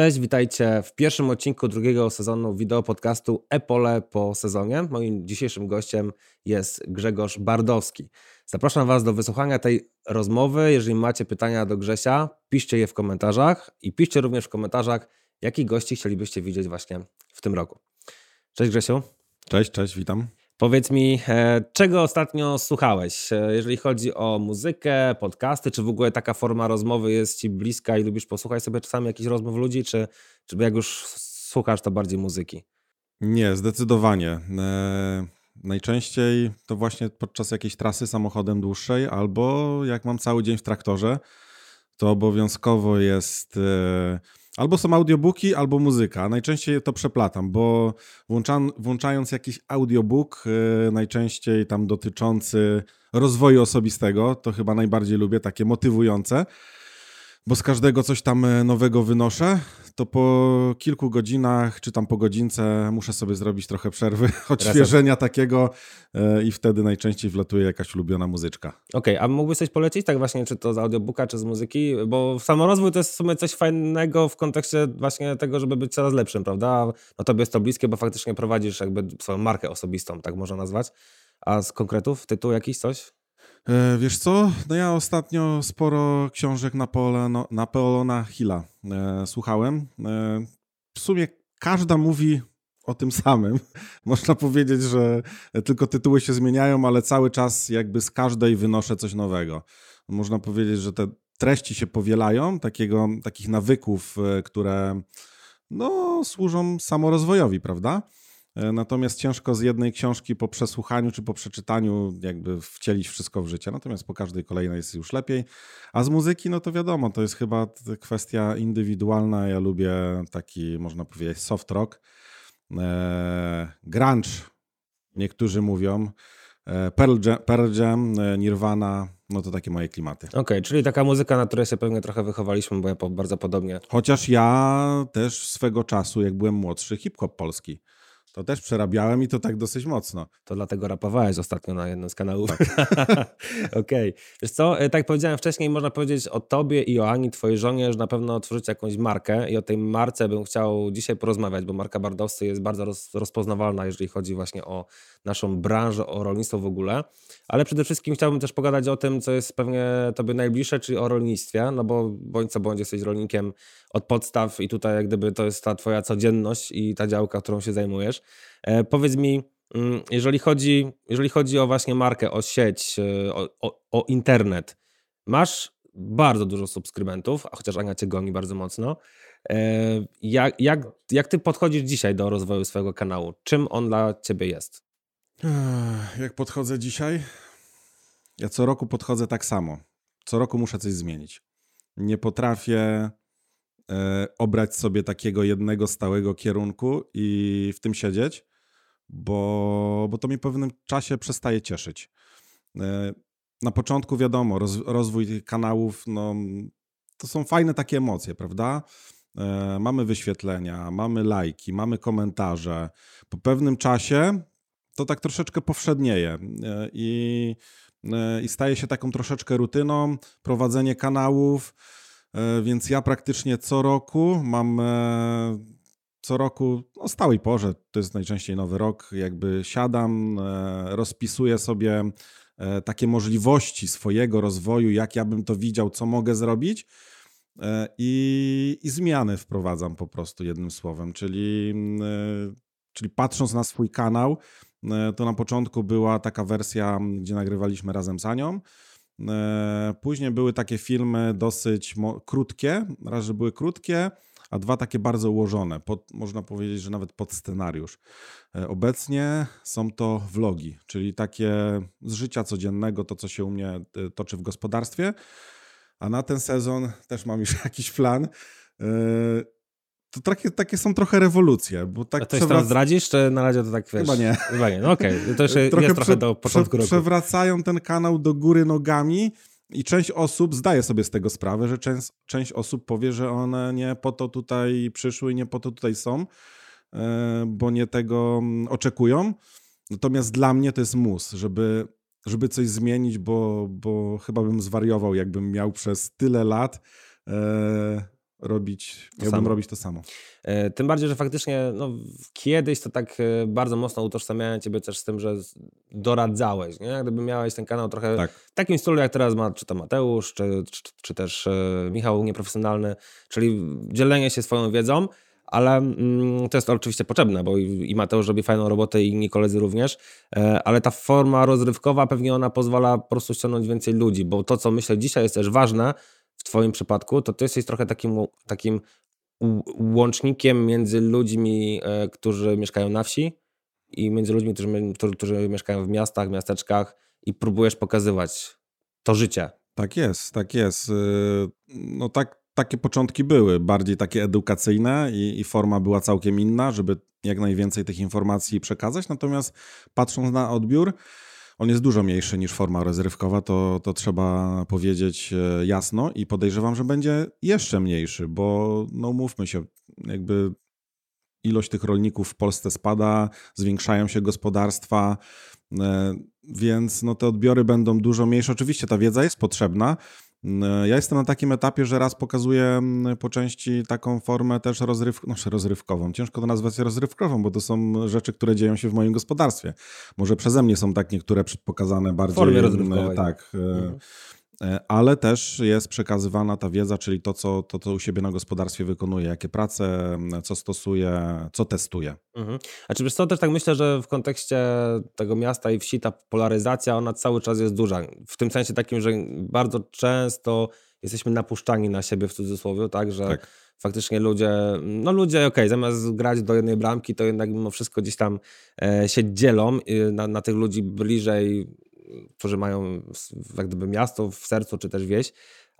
Cześć, witajcie w pierwszym odcinku drugiego sezonu wideo podcastu Epole po sezonie. Moim dzisiejszym gościem jest Grzegorz Bardowski. Zapraszam Was do wysłuchania tej rozmowy. Jeżeli macie pytania do Grzesia, piszcie je w komentarzach i piszcie również w komentarzach, jakich gości chcielibyście widzieć właśnie w tym roku. Cześć Grzesiu. Cześć, cześć, witam. Powiedz mi, e, czego ostatnio słuchałeś, e, jeżeli chodzi o muzykę, podcasty, czy w ogóle taka forma rozmowy jest ci bliska i lubisz posłuchać sobie czasami jakichś rozmów ludzi, czy, czy jak już słuchasz, to bardziej muzyki? Nie, zdecydowanie. E, najczęściej to właśnie podczas jakiejś trasy samochodem dłuższej, albo jak mam cały dzień w traktorze, to obowiązkowo jest. Albo są audiobooki, albo muzyka. Najczęściej to przeplatam, bo włącza, włączając jakiś audiobook, yy, najczęściej tam dotyczący rozwoju osobistego, to chyba najbardziej lubię, takie motywujące, bo z każdego coś tam e, nowego wynoszę, to po kilku godzinach, czy tam po godzince muszę sobie zrobić trochę przerwy, odświeżenia takiego yy, i wtedy najczęściej wlatuje jakaś ulubiona muzyczka. Okej, okay, a mógłbyś coś polecić, tak właśnie, czy to z audiobooka, czy z muzyki? Bo samorozwój to jest w sumie coś fajnego w kontekście właśnie tego, żeby być coraz lepszym, prawda? No tobie jest to bliskie, bo faktycznie prowadzisz jakby swoją markę osobistą, tak można nazwać. A z konkretów, tytuł jakiś, coś? E, wiesz co? No ja ostatnio sporo książek Napoleona, Hilla e, słuchałem. E, w sumie każda mówi o tym samym. Można powiedzieć, że tylko tytuły się zmieniają, ale cały czas jakby z każdej wynoszę coś nowego. Można powiedzieć, że te treści się powielają, takiego, takich nawyków, które no, służą samorozwojowi, prawda? E, natomiast ciężko z jednej książki po przesłuchaniu czy po przeczytaniu jakby wcielić wszystko w życie. Natomiast po każdej kolejnej jest już lepiej. A z muzyki, no to wiadomo, to jest chyba kwestia indywidualna. Ja lubię taki, można powiedzieć, soft rock. Eee, grunge, niektórzy mówią. Eee, Pearl, Jam, Pearl Jam, e, Nirvana, no to takie moje klimaty. Okej, okay, czyli taka muzyka, na której się pewnie trochę wychowaliśmy, bo ja bardzo podobnie. Chociaż ja też swego czasu, jak byłem młodszy, hip-hop polski. To też przerabiałem i to tak dosyć mocno. To dlatego rapowałeś ostatnio na jednym z kanałów. Tak. Okej. Okay. Wiesz co, e, tak jak powiedziałem wcześniej, można powiedzieć o tobie i o Ani, twojej żonie, że na pewno otworzycie jakąś markę i o tej marce bym chciał dzisiaj porozmawiać, bo marka Bardowscy jest bardzo roz, rozpoznawalna, jeżeli chodzi właśnie o naszą branżę, o rolnictwo w ogóle. Ale przede wszystkim chciałbym też pogadać o tym, co jest pewnie tobie najbliższe, czyli o rolnictwie, no bo bądź co bądź jesteś rolnikiem od podstaw i tutaj jak gdyby to jest ta twoja codzienność i ta działka, którą się zajmujesz. E, powiedz mi, mm, jeżeli chodzi, jeżeli chodzi o właśnie markę, o sieć, e, o, o, o internet, masz bardzo dużo subskrybentów, a chociaż Ania cię goni bardzo mocno. E, jak, jak, jak ty podchodzisz dzisiaj do rozwoju swojego kanału? Czym on dla ciebie jest? Jak podchodzę dzisiaj? Ja co roku podchodzę tak samo. Co roku muszę coś zmienić. Nie potrafię obrać sobie takiego jednego stałego kierunku i w tym siedzieć, bo, bo to mi w pewnym czasie przestaje cieszyć. E, na początku wiadomo, roz, rozwój kanałów, no, to są fajne takie emocje, prawda? E, mamy wyświetlenia, mamy lajki, mamy komentarze. Po pewnym czasie to tak troszeczkę powszednieje i, i staje się taką troszeczkę rutyną prowadzenie kanałów E, więc ja praktycznie co roku mam e, co roku o stałej porze, to jest najczęściej nowy rok, jakby siadam, e, rozpisuję sobie takie możliwości swojego rozwoju, jak ja bym to widział, co mogę zrobić. I, i zmiany wprowadzam po prostu jednym słowem, czyli, czyli patrząc na swój kanał, to na początku była taka wersja, gdzie nagrywaliśmy razem z Anią. E, później były takie filmy dosyć krótkie, raz, że były krótkie, a dwa takie bardzo ułożone, pod, można powiedzieć, że nawet pod scenariusz. E, obecnie są to vlogi, czyli takie z życia codziennego, to co się u mnie e, toczy w gospodarstwie. A na ten sezon też mam już jakiś plan to takie, takie są trochę rewolucje. Bo tak A to przewrac... zdradzisz, czy na razie to tak wiesz? Chyba nie. Chyba nie, no okej. Okay. To jeszcze trochę jest trochę do początku prze, Przewracają ten kanał do góry nogami i część osób zdaje sobie z tego sprawę, że część, część osób powie, że one nie po to tutaj przyszły i nie po to tutaj są, e, bo nie tego mm, oczekują. Natomiast dla mnie to jest mus, żeby, żeby coś zmienić, bo, bo chyba bym zwariował, jakbym miał przez tyle lat e, robić, to miałbym samo. robić to samo. E, tym bardziej, że faktycznie no, kiedyś to tak e, bardzo mocno utożsamiałem ciebie też z tym, że doradzałeś, nie? Gdyby miałeś ten kanał trochę tak. w takim stylu, jak teraz ma czy to Mateusz, czy, czy, czy też e, Michał Nieprofesjonalny, czyli dzielenie się swoją wiedzą, ale mm, to jest oczywiście potrzebne, bo i Mateusz robi fajną robotę i inni koledzy również, e, ale ta forma rozrywkowa pewnie ona pozwala po prostu ściągnąć więcej ludzi, bo to, co myślę dzisiaj jest też ważne w twoim przypadku, to ty jesteś trochę takim, takim łącznikiem między ludźmi, e, którzy mieszkają na wsi i między ludźmi, którzy, którzy mieszkają w miastach, miasteczkach i próbujesz pokazywać to życie. Tak jest, tak jest. Y, no tak, takie początki były, bardziej takie edukacyjne i, i, forma była całkiem inna, żeby jak najwięcej tych informacji przekazać. Natomiast patrząc na odbiór, on jest dużo mniejszy niż forma rozrywkowa, to, to trzeba powiedzieć e, jasno i podejrzewam, że będzie jeszcze mniejszy, bo no mówmy się, jakby ilość tych rolników w Polsce spada, zwiększają się gospodarstwa, e, więc no te odbiory będą dużo mniejsze. Oczywiście ta wiedza jest potrzebna, ja jestem na takim etapie, że raz pokazuję po części taką formę też rozryw, no, rozrywkową. Ciężko to nazwać rozrywkową, bo to są rzeczy, które dzieją się w moim gospodarstwie. Może przeze mnie są tak niektóre pokazane bardziej. W formie rozrywkowej. Tak. E, mhm. E, ale też jest przekazywana ta wiedza, czyli to co, to, co u siebie na gospodarstwie wykonuje, jakie prace, co stosuje, co testuje. Mhm. A czy wiesz co, też tak myślę, że w kontekście tego miasta i wsi ta polaryzacja, ona cały czas jest duża. W tym sensie takim, że bardzo często jesteśmy napuszczani na siebie w cudzysłowie, tak, że tak. faktycznie ludzie, no ludzie, okej, okay, zamiast grać do jednej bramki, to jednak mimo wszystko gdzieś tam e, się dzielą na, na tych ludzi bliżej którzy mają jak gdyby miasto w sercu, czy też wieś,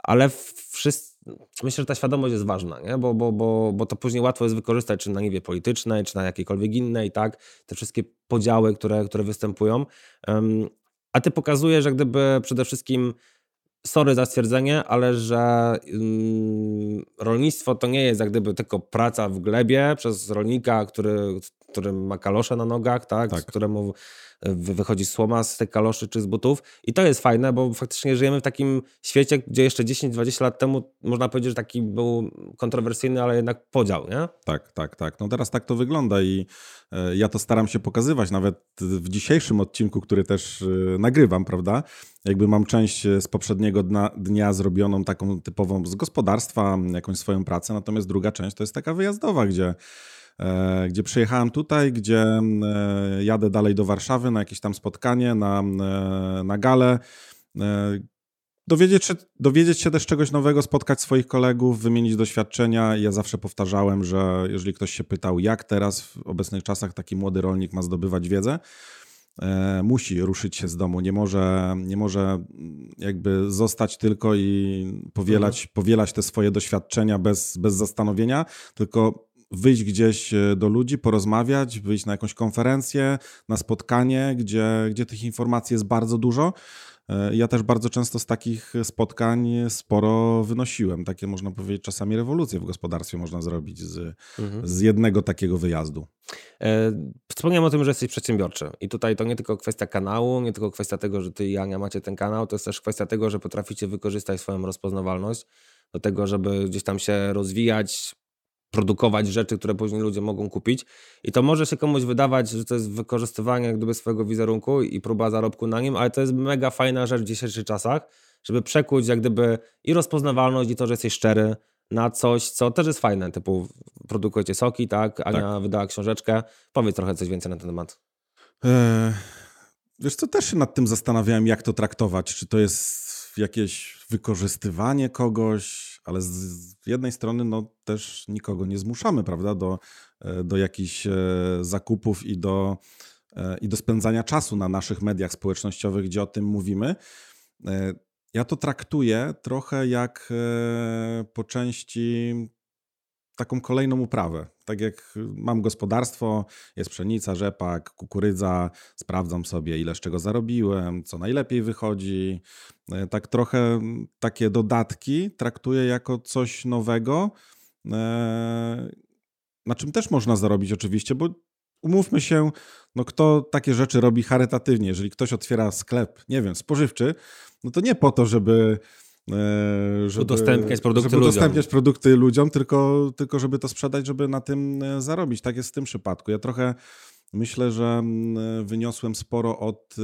ale wszyscy, myślę, że ta świadomość jest ważna, nie? Bo, bo, bo, bo to później łatwo jest wykorzystać, czy na niwie politycznej, czy na jakiejkolwiek innej, tak? Te wszystkie podziały, które, które występują. Um, a ty pokazujesz, że gdyby przede wszystkim sorry za stwierdzenie, ale że um, rolnictwo to nie jest jak gdyby tylko praca w glebie przez rolnika, który, który ma kalosze na nogach, tak? tak. któremu wychodzi słoma z tych kaloszy czy z butów. I to jest fajne, bo faktycznie żyjemy w takim świecie, gdzie jeszcze 10-20 lat temu można powiedzieć, że taki był kontrowersyjny, ale jednak podział, nie? Tak, tak, tak. No teraz tak to wygląda i e, ja to staram się pokazywać nawet w dzisiejszym odcinku, który też e, nagrywam, prawda? Jakby mam część z poprzedniego dnia, dnia zrobioną taką typową z gospodarstwa, jakąś swoją pracę, natomiast druga część to jest taka wyjazdowa, gdzie E, gdzie przyjechałem tutaj, gdzie e, jadę dalej do Warszawy na jakieś tam spotkanie, na, e, na galę. Dowiedzieć się, dowiedzieć się też czegoś nowego, spotkać swoich kolegów, wymienić doświadczenia. Ja zawsze powtarzałem, że jeżeli ktoś się pytał, jak teraz w obecnych czasach taki młody rolnik ma zdobywać wiedzę, musi ruszyć się z domu, nie może, nie może jakby zostać tylko i powielać, mhm. powielać te swoje doświadczenia bez, bez zastanowienia, tylko wyjść gdzieś e, do ludzi, porozmawiać, wyjść na jakąś konferencję, na spotkanie, gdzie, gdzie tych informacji jest bardzo dużo. E, ja też bardzo często z takich spotkań sporo wynosiłem. Takie można powiedzieć, czasami rewolucje w gospodarstwie można zrobić z, mhm. z jednego takiego wyjazdu. E, wspomniałem o tym, że jesteś przedsiębiorczy. I tutaj to nie tylko kwestia kanału, nie tylko kwestia tego, że ty i Ania macie ten kanał, to jest też kwestia tego, że potraficie wykorzystać swoją rozpoznawalność do tego, żeby gdzieś tam się rozwijać, produkować rzeczy, które później ludzie mogą kupić. I to może się komuś wydawać, że to jest wykorzystywanie jak gdyby swojego wizerunku i próba zarobku na nim, ale to jest mega fajna rzecz w dzisiejszych czasach, żeby przekuć jak gdyby i rozpoznawalność i to, że jesteś szczery na coś, co też jest fajne, typu produkujecie soki, tak? Ania tak. wydała książeczkę. Powiedz trochę coś więcej na ten temat. Eee, wiesz co, też się nad tym zastanawiałem, jak to traktować. Czy to jest jakieś wykorzystywanie kogoś, ale z jednej strony no, też nikogo nie zmuszamy, prawda, do, e, do jakichś e, zakupów i do, e, i do spędzania czasu na naszych mediach społecznościowych, gdzie o tym mówimy. Ja to traktuję trochę jak po części taką kolejną uprawę. Tak jak mam gospodarstwo, jest pszenica, rzepak, kukurydza, sprawdzam sobie ile z czego zarobiłem, co najlepiej wychodzi. E, tak trochę takie dodatki traktuję jako coś nowego, e, na czym też można zarobić oczywiście, bo umówmy się, no kto takie rzeczy robi charytatywnie, jeżeli ktoś otwiera sklep, nie wiem, spożywczy, no to nie po to, żeby żeby, udostępniać produkty żeby ludziom. udostępniać produkty ludziom, tylko, tylko żeby to sprzedać, żeby na tym zarobić. Tak jest w tym przypadku. Ja trochę myślę, że wyniosłem sporo od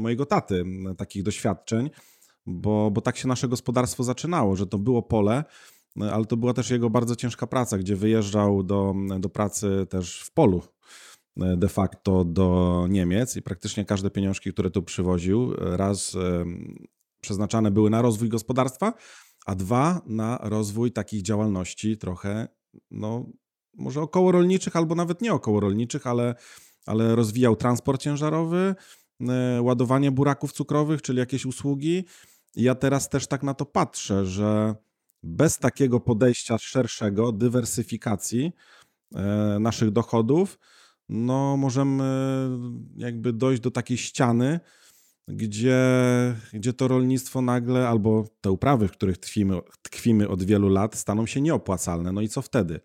mojego taty takich doświadczeń, bo, bo tak się nasze gospodarstwo zaczynało, że to było pole, ale to była też jego bardzo ciężka praca, gdzie wyjeżdżał do, do pracy też w polu de facto do Niemiec i praktycznie każde pieniążki, które tu przywoził, raz przeznaczane były na rozwój gospodarstwa, a dwa na rozwój takich działalności trochę, no może około rolniczych, albo nawet nie około rolniczych, ale, ale rozwijał transport ciężarowy, e, ładowanie buraków cukrowych, czyli jakieś usługi. Ja teraz też tak na to patrzę, że bez takiego podejścia szerszego, dywersyfikacji e, naszych dochodów, no możemy jakby dojść do takiej ściany, gdzie, gdzie to rolnictwo nagle, albo te uprawy, w których tkwimy, tkwimy od wielu lat, staną się nieopłacalne. No i co wtedy?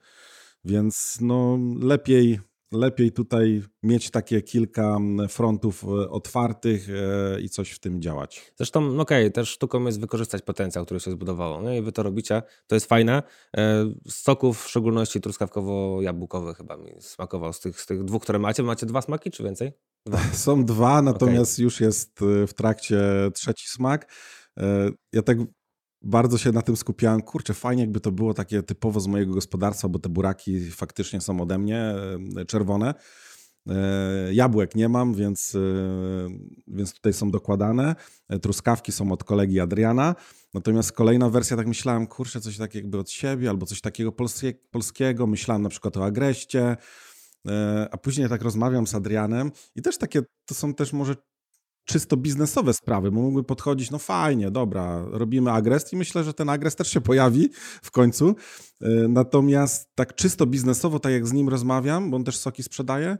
Więc no, lepiej, lepiej tutaj mieć takie kilka frontów e, otwartych e, i coś w tym działać. Zresztą, no okej, okay, też sztuką jest wykorzystać potencjał, który się zbudowało. No i wy to robicie, to jest fajne. E, soków, w szczególności truskawkowo-jabłkowy chyba mi smakował z tych, z tych dwóch, które macie. Macie dwa smaki, czy więcej? Są dwa, natomiast okay. już jest w trakcie trzeci smak. Ja tak bardzo się na tym skupiałem. Kurczę, fajnie jakby to było takie typowo z mojego gospodarstwa, bo te buraki faktycznie są ode mnie e, czerwone. Jabłek nie mam, więc, więc tutaj są dokładane. Truskawki są od kolegi Adriana. Natomiast kolejna wersja, tak myślałem, kurczę, coś takiego jakby od siebie, albo coś takiego polskiego. Myślałem na przykład o agreście. A później tak rozmawiam z Adrianem i też takie, to są też może czysto biznesowe sprawy, bo mógłby podchodzić, no fajnie, dobra, robimy agrest i myślę, że ten agrest też się pojawi w końcu. E, natomiast tak czysto biznesowo, tak jak z nim rozmawiam, bo on też soki sprzedaje,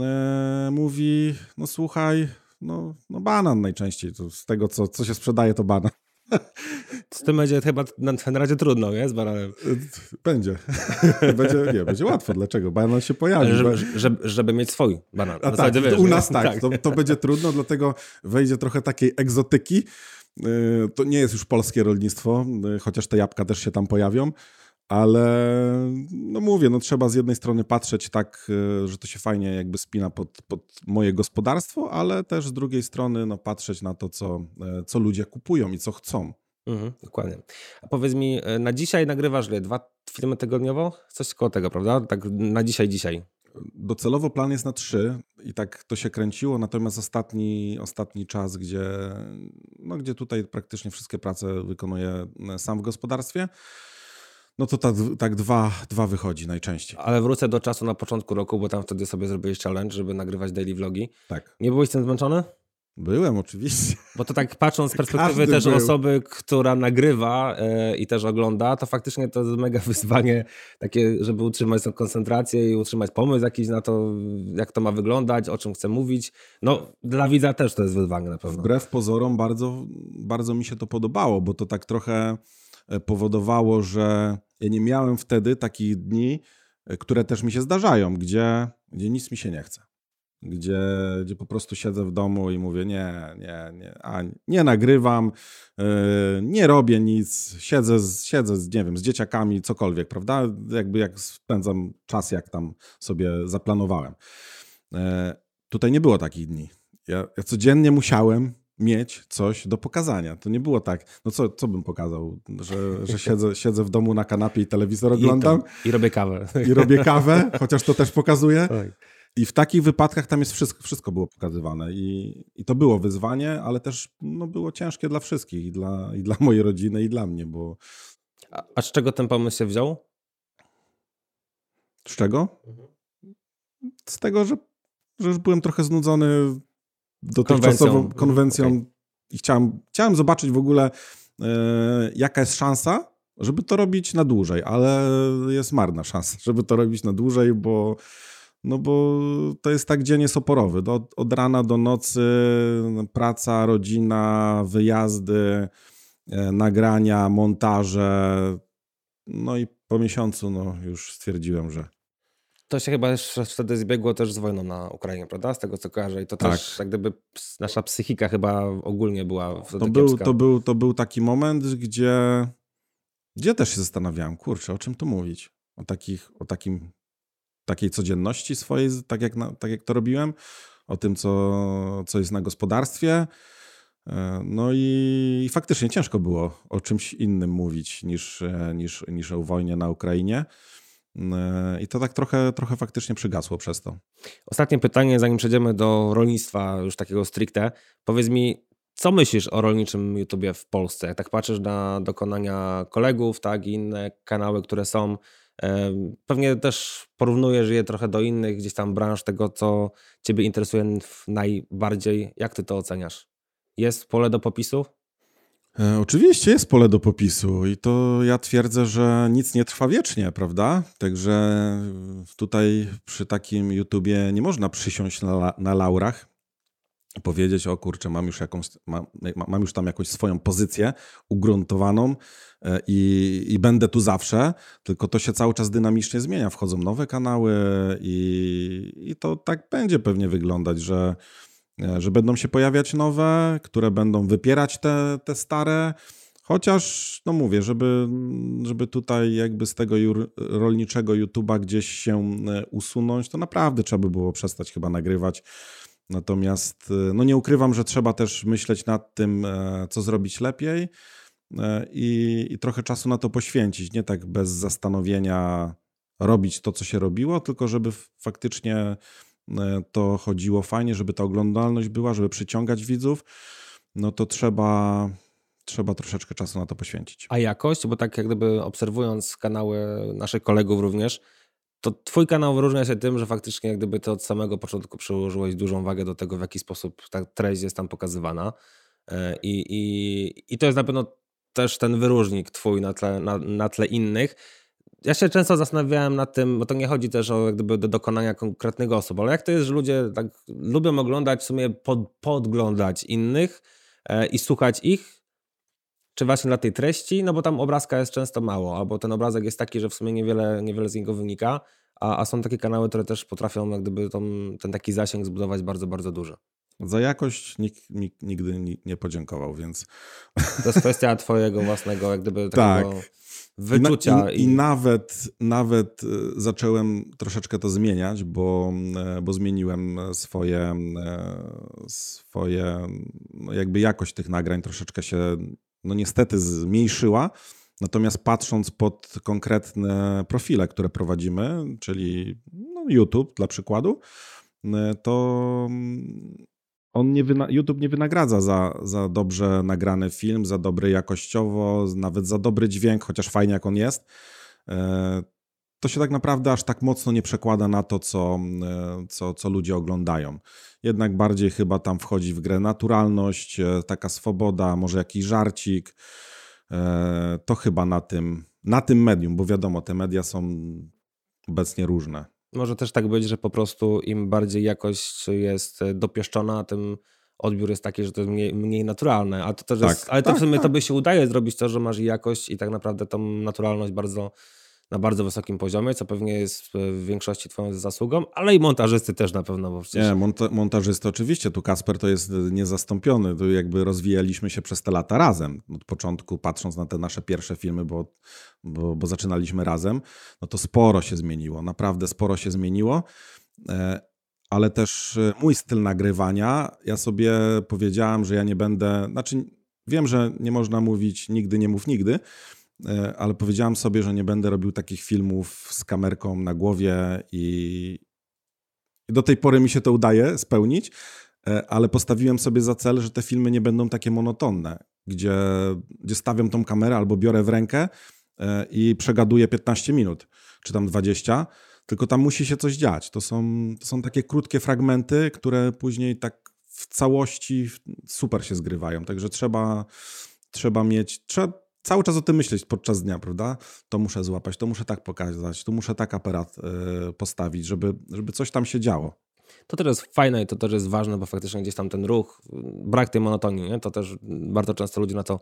e, mówi, no słuchaj, no, no banan najczęściej, to z tego co, co się sprzedaje to banan. Z tym będzie chyba na, na razie trudno, nie? Z bananem. Będzie. będzie. Nie, będzie łatwo. Dlaczego? Banan się pojawi. Żeby, żeby, żeby mieć swój banan. A tak, wiesz, u nas tak. tak. To, to będzie trudno, dlatego wejdzie trochę takiej egzotyki. Y, to nie jest już polskie rolnictwo, y, chociaż te jabłka też się tam pojawią. Ale no mówię, no trzeba z jednej strony patrzeć tak, y, że to się fajnie jakby spina pod, pod moje gospodarstwo, ale też z drugiej strony no patrzeć na to, co, co ludzie kupują i co chcą. Mhm, dokładnie. A powiedz mi, e, na dzisiaj nagrywasz ile? Dwa filmy tygodniowo? Coś koło tego, prawda? Tak na dzisiaj, dzisiaj. Docelowo plan jest na trzy i tak to się kręciło, natomiast ostatni, ostatni czas, gdzie, no, gdzie tutaj praktycznie wszystkie prace wykonuję e, sam w gospodarstwie, no to tak, tak dwa, dwa wychodzi najczęściej. Ale wrócę do czasu na początku roku, bo tam wtedy sobie zrobiłeś challenge, żeby nagrywać daily vlogi. Tak. Nie byłeś tym zmęczony? Byłem oczywiście. Bo to tak patrząc z perspektywy Każdy też był. osoby, która nagrywa yy, i też ogląda, to faktycznie to jest mega wyzwanie takie, żeby utrzymać tą koncentrację i utrzymać pomysł jakiś na to, jak to ma wyglądać, o czym chcę mówić. No dla widza też to jest wyzwanie na pewno. Wbrew pozorom bardzo, bardzo mi się to podobało, bo to tak trochę powodowało, że ja nie miałem wtedy takich dni, e, które też mi się zdarzają, gdzie, gdzie nic mi się nie chce gdzie, gdzie po prostu siedzę w domu i mówię, nie, nie, nie, a nie nagrywam, yy, nie robię nic, siedzę, z, siedzę z, nie wiem, z dzieciakami, cokolwiek, prawda? Jakby jak spędzam czas, jak tam sobie zaplanowałem. Yy, tutaj nie było takich dni. Ja, ja codziennie musiałem mieć coś do pokazania. To nie było tak, no co, co bym pokazał, że, że siedzę, siedzę w domu na kanapie i telewizor oglądam. I, to, i robię kawę. I robię kawę, chociaż to też pokazuję. Tak. I w takich wypadkach tam jest wszystko, wszystko było pokazywane i, i to było wyzwanie, ale też no, było ciężkie dla wszystkich, i dla, i dla mojej rodziny, i dla mnie, bo... A, a z czego ten pomysł się wziął? Z czego? Mhm. Z tego, że, że już byłem trochę znudzony dotychczasową konwencją, konwencją okay. i chciałem, chciałem zobaczyć w ogóle, e, jaka jest szansa, żeby to robić na dłużej, ale jest marna szansa, żeby to robić na dłużej, bo no bo to jest tak dzień jest oporowy. Od, od rana do nocy praca, rodzina, wyjazdy, e, nagrania, montaże. No i po miesiącu no, już stwierdziłem, że To się chyba już wtedy zbiegło też z wojną na Ukrainie, prawda? Z tego co kojarzę. I to tak. też jak gdyby nasza psychika chyba ogólnie była wtedy to był, to był To był taki moment, gdzie, gdzie też się zastanawiałem, kurczę, o czym tu mówić? O, takich, o takim, takiej codzienności swojej, tak jak, na, tak jak to robiłem, o tym, co, co jest na gospodarstwie. E, no i, i faktycznie ciężko było o czymś innym mówić niż, e, niż, niż o wojnie na Ukrainie. I to tak trochę, trochę faktycznie przygasło przez to. Ostatnie pytanie, zanim przejdziemy do rolnictwa już takiego stricte. Powiedz mi, co myślisz o rolniczym YouTubie w Polsce? Jak tak patrzysz na dokonania kolegów, tak, i inne kanały, które są, pewnie też porównujesz je trochę do innych gdzieś tam branż, tego co Ciebie interesuje najbardziej. Jak Ty to oceniasz? Jest pole do popisu? E, oczywiście jest pole do popisu i to ja twierdzę, że nic nie trwa wiecznie, prawda? Także tutaj przy takim YouTubie nie można przysiąść na, na laurach, powiedzieć, o kurczę, mam już, jakąś, mam, mam już tam jakąś swoją pozycję ugruntowaną e, i, i będę tu zawsze, tylko to się cały czas dynamicznie zmienia. Wchodzą nowe kanały i, i to tak będzie pewnie wyglądać, że E, że będą się pojawiać nowe, które będą wypierać te, te stare. Chociaż, no mówię, żeby, żeby tutaj jakby z tego rolniczego YouTube'a gdzieś się e, usunąć, to naprawdę trzeba by było przestać chyba nagrywać. Natomiast, e, no nie ukrywam, że trzeba też myśleć nad tym, co zrobić lepiej i, i trochę czasu na to poświęcić. Nie tak bez zastanowienia robić to, co się robiło, tylko żeby faktycznie E, to chodziło fajnie, żeby ta oglądalność była, żeby przyciągać widzów, no to trzeba, trzeba troszeczkę czasu na to poświęcić. A jakość? Bo tak jak gdyby obserwując kanały naszych kolegów również, to twój kanał wyróżnia się tym, że faktycznie jak gdyby to od samego początku przyłożyłeś dużą wagę do tego, w jaki sposób ta treść jest tam pokazywana. E, I, i, i to jest na pewno też ten wyróżnik twój na tle, na, na tle innych ja się często zastanawiałem nad tym, bo to nie chodzi też o jak gdyby do dokonania konkretnego osób, ale jak to jest, że ludzie tak lubią oglądać, w sumie pod, podglądać innych e, i słuchać ich, czy właśnie dla tej treści, no bo tam obrazka jest często mało, albo ten obrazek jest taki, że w sumie niewiele, niewiele z niego wynika, a, a są takie kanały, które też potrafią jak gdyby tą, ten taki zasięg zbudować bardzo, bardzo duży. Za jakość nikt, nikt nigdy nie podziękował, więc... To jest kwestia twojego własnego jak gdyby takiego... Tak wyczucia. I, i, i, nawet, nawet e, zacząłem troszeczkę to zmieniać, bo, e, bo zmieniłem swoje, e, swoje, no jakby jakość tych nagrań troszeczkę się, no niestety zmniejszyła. Natomiast patrząc pod konkretne profile, które prowadzimy, czyli no YouTube dla przykładu, to on nie wyna- YouTube nie wynagradza za, za dobrze nagrany film, za dobry jakościowo, nawet za dobry dźwięk, chociaż fajnie jak on jest. E, to się tak naprawdę aż tak mocno nie przekłada na to, co, e, co, co ludzie oglądają. Jednak bardziej chyba tam wchodzi w grę naturalność, e, taka swoboda, może jakiś żarcik. To chyba na tym, na tym medium, bo wiadomo, te media są obecnie różne. Może też tak być, że po prostu im bardziej jakość jest e, dopieszczona, tym odbiór jest taki, że to jest mniej, mniej naturalne. A to też tak, jest, ale to tak, w sumie tak. tobie się udaje zrobić to, że masz jakość i tak naprawdę tą naturalność bardzo na bardzo wysokim poziomie, co pewnie jest w większości twoją zasługą, ale i montażysty też na pewno. Bo przecież... Nie, monta montażysty oczywiście, tu Kasper to jest niezastąpiony, tu jakby rozwijaliśmy się przez te lata razem. Od początku patrząc na te nasze pierwsze filmy, bo, bo, bo zaczynaliśmy razem, no to sporo się zmieniło, naprawdę sporo się zmieniło e, ale też e, mój styl nagrywania, ja sobie powiedziałem, że ja nie będę, znaczy wiem, że nie można mówić nigdy, nie mów nigdy, E, ale powiedziałam sobie, że nie będę robił takich filmów z kamerką na głowie i, i do tej pory mi się to udaje spełnić, e, ale postawiłem sobie za cel, że te filmy nie będą takie monotonne, gdzie, gdzie stawiam tą kamerę albo biorę w rękę e, i przegaduję 15 minut, czy tam 20, tylko tam musi się coś dziać. To są, to są takie krótkie fragmenty, które później tak w całości super się zgrywają, także trzeba, trzeba mieć, trzeba cały czas o tym myśleć podczas dnia, prawda? To muszę złapać, to muszę tak pokazać, tu muszę tak aparat y, postawić, żeby, żeby coś tam się działo. To też jest fajne i to też jest ważne, bo faktycznie gdzieś tam ten ruch, brak tej monotonii, nie? to też bardzo często ludzie na to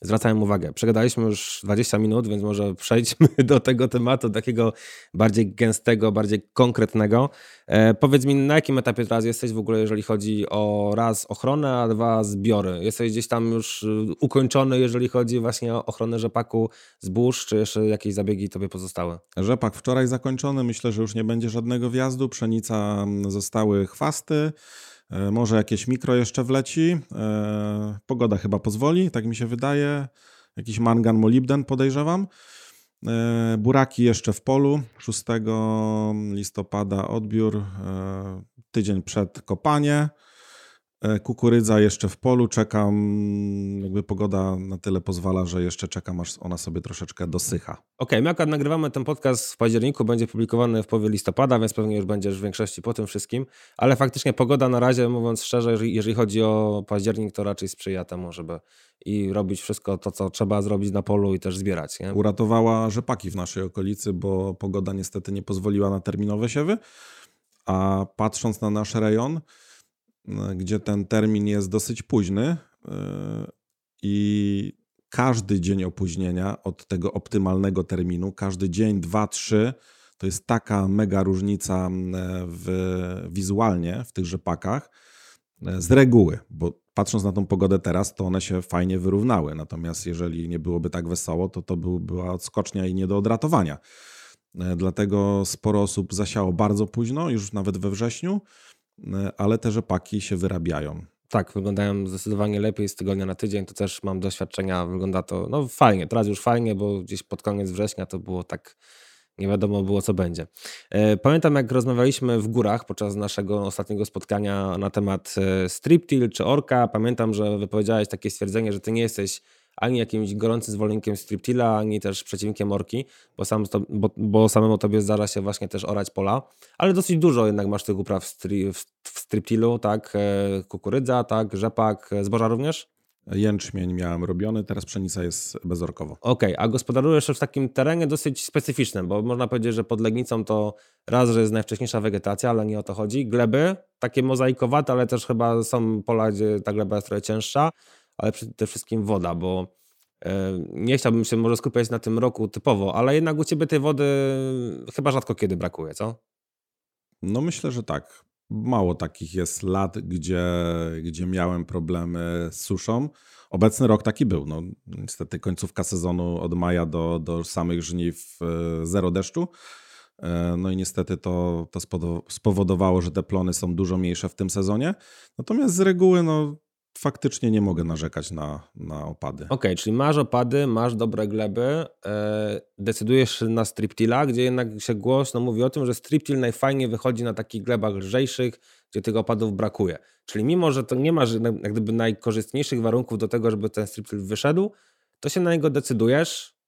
zwracałem uwagę. Przegadaliśmy już 20 minut, więc może przejdźmy do tego tematu takiego bardziej gęstego, bardziej konkretnego. E, powiedz mi, na jakim etapie teraz jesteś w ogóle, jeżeli chodzi o raz ochronę, a dwa zbiory? Jesteś gdzieś tam już y, ukończony, jeżeli chodzi właśnie o ochronę rzepaku zbóż, czy jeszcze jakieś zabiegi tobie pozostały? Rzepak wczoraj zakończony, myślę, że już nie będzie żadnego wjazdu. Pszenica mm, zostały chwasty. E, może jakieś mikro jeszcze wleci. E, pogoda chyba pozwoli, tak mi się wydaje. Jakiś mangan, molibden podejrzewam. E, buraki jeszcze w polu. 6 listopada odbiór, tydzień przed kopanie. E, kukurydza jeszcze w polu, czekam, jakby pogoda na tyle pozwala, że jeszcze czekam, aż ona sobie troszeczkę dosycha. Okej, okay, my akurat nagrywamy ten podcast w październiku, będzie publikowany w połowie listopada, więc pewnie już będziesz w większości po tym wszystkim, ale faktycznie pogoda na razie, mówiąc szczerze, jeżeli, jeżeli chodzi o październik, to raczej sprzyja temu, żeby i robić wszystko to, co trzeba zrobić na polu i też zbierać. Nie? Uratowała rzepaki w naszej okolicy, bo pogoda niestety nie pozwoliła na terminowe siewy, a patrząc na nasz rejon, gdzie ten termin jest dosyć późny e, i każdy dzień opóźnienia od tego optymalnego terminu, każdy dzień, dwa, trzy, to jest taka mega różnica w, wizualnie w tych rzepakach e, z reguły, bo patrząc na tą pogodę teraz, to one się fajnie wyrównały. Natomiast jeżeli nie byłoby tak wesoło, to to był, była odskocznia i nie do odratowania. E, dlatego sporo osób zasiało bardzo późno, już nawet we wrześniu. E, ale te rzepaki się wyrabiają. Tak, wyglądają zdecydowanie lepiej z tygodnia na tydzień. To też mam doświadczenia, wygląda to no fajnie. Teraz już fajnie, bo gdzieś pod koniec września to było tak nie wiadomo było, co będzie. E, pamiętam, jak rozmawialiśmy w górach podczas naszego ostatniego spotkania na temat e, striptil czy orka. Pamiętam, że wypowiedziałeś takie stwierdzenie, że ty nie jesteś ani jakimś gorącym zwolennikiem striptila, ani też przeciwnikiem orki, bo, sam to, bo, bo samemu tobie zdarza się właśnie też orać pola, ale dosyć dużo jednak masz tych upraw w, stri, w, w striptilu, tak, e, kukurydza, tak, rzepak, e, zboża również? Jęczmień miałem robiony, teraz pszenica jest bezorkowo. Okej, okay, a gospodarujesz w takim terenie dosyć specyficznym, bo można powiedzieć, że pod Legnicą to raz, że jest najwcześniejsza wegetacja, ale nie o to chodzi. Gleby, takie mozaikowate, ale też chyba są pola, gdzie ta gleba jest trochę cięższa ale przede wszystkim woda, bo e, nie chciałbym się może skupiać na tym roku typowo, ale jednak u ciebie tej wody chyba rzadko kiedy brakuje, co? No myślę, że tak. Mało takich jest lat, gdzie, gdzie miałem problemy z suszą. Obecny rok taki był. No, niestety końcówka sezonu od maja do, do samych żniw e, zero deszczu. E, no i niestety to, to spowodowało, że te plony są dużo mniejsze w tym sezonie. Natomiast z reguły no, faktycznie nie mogę narzekać na, na opady. Okej, okay, czyli masz opady, masz dobre gleby, e, decydujesz na striptila, gdzie jednak się głośno mówi o tym, że striptil najfajniej wychodzi na takich glebach lżejszych, gdzie tych opadów brakuje. Czyli mimo, że to nie masz jak gdyby najkorzystniejszych warunków do tego, żeby ten striptil wyszedł, to się na niego decydujesz.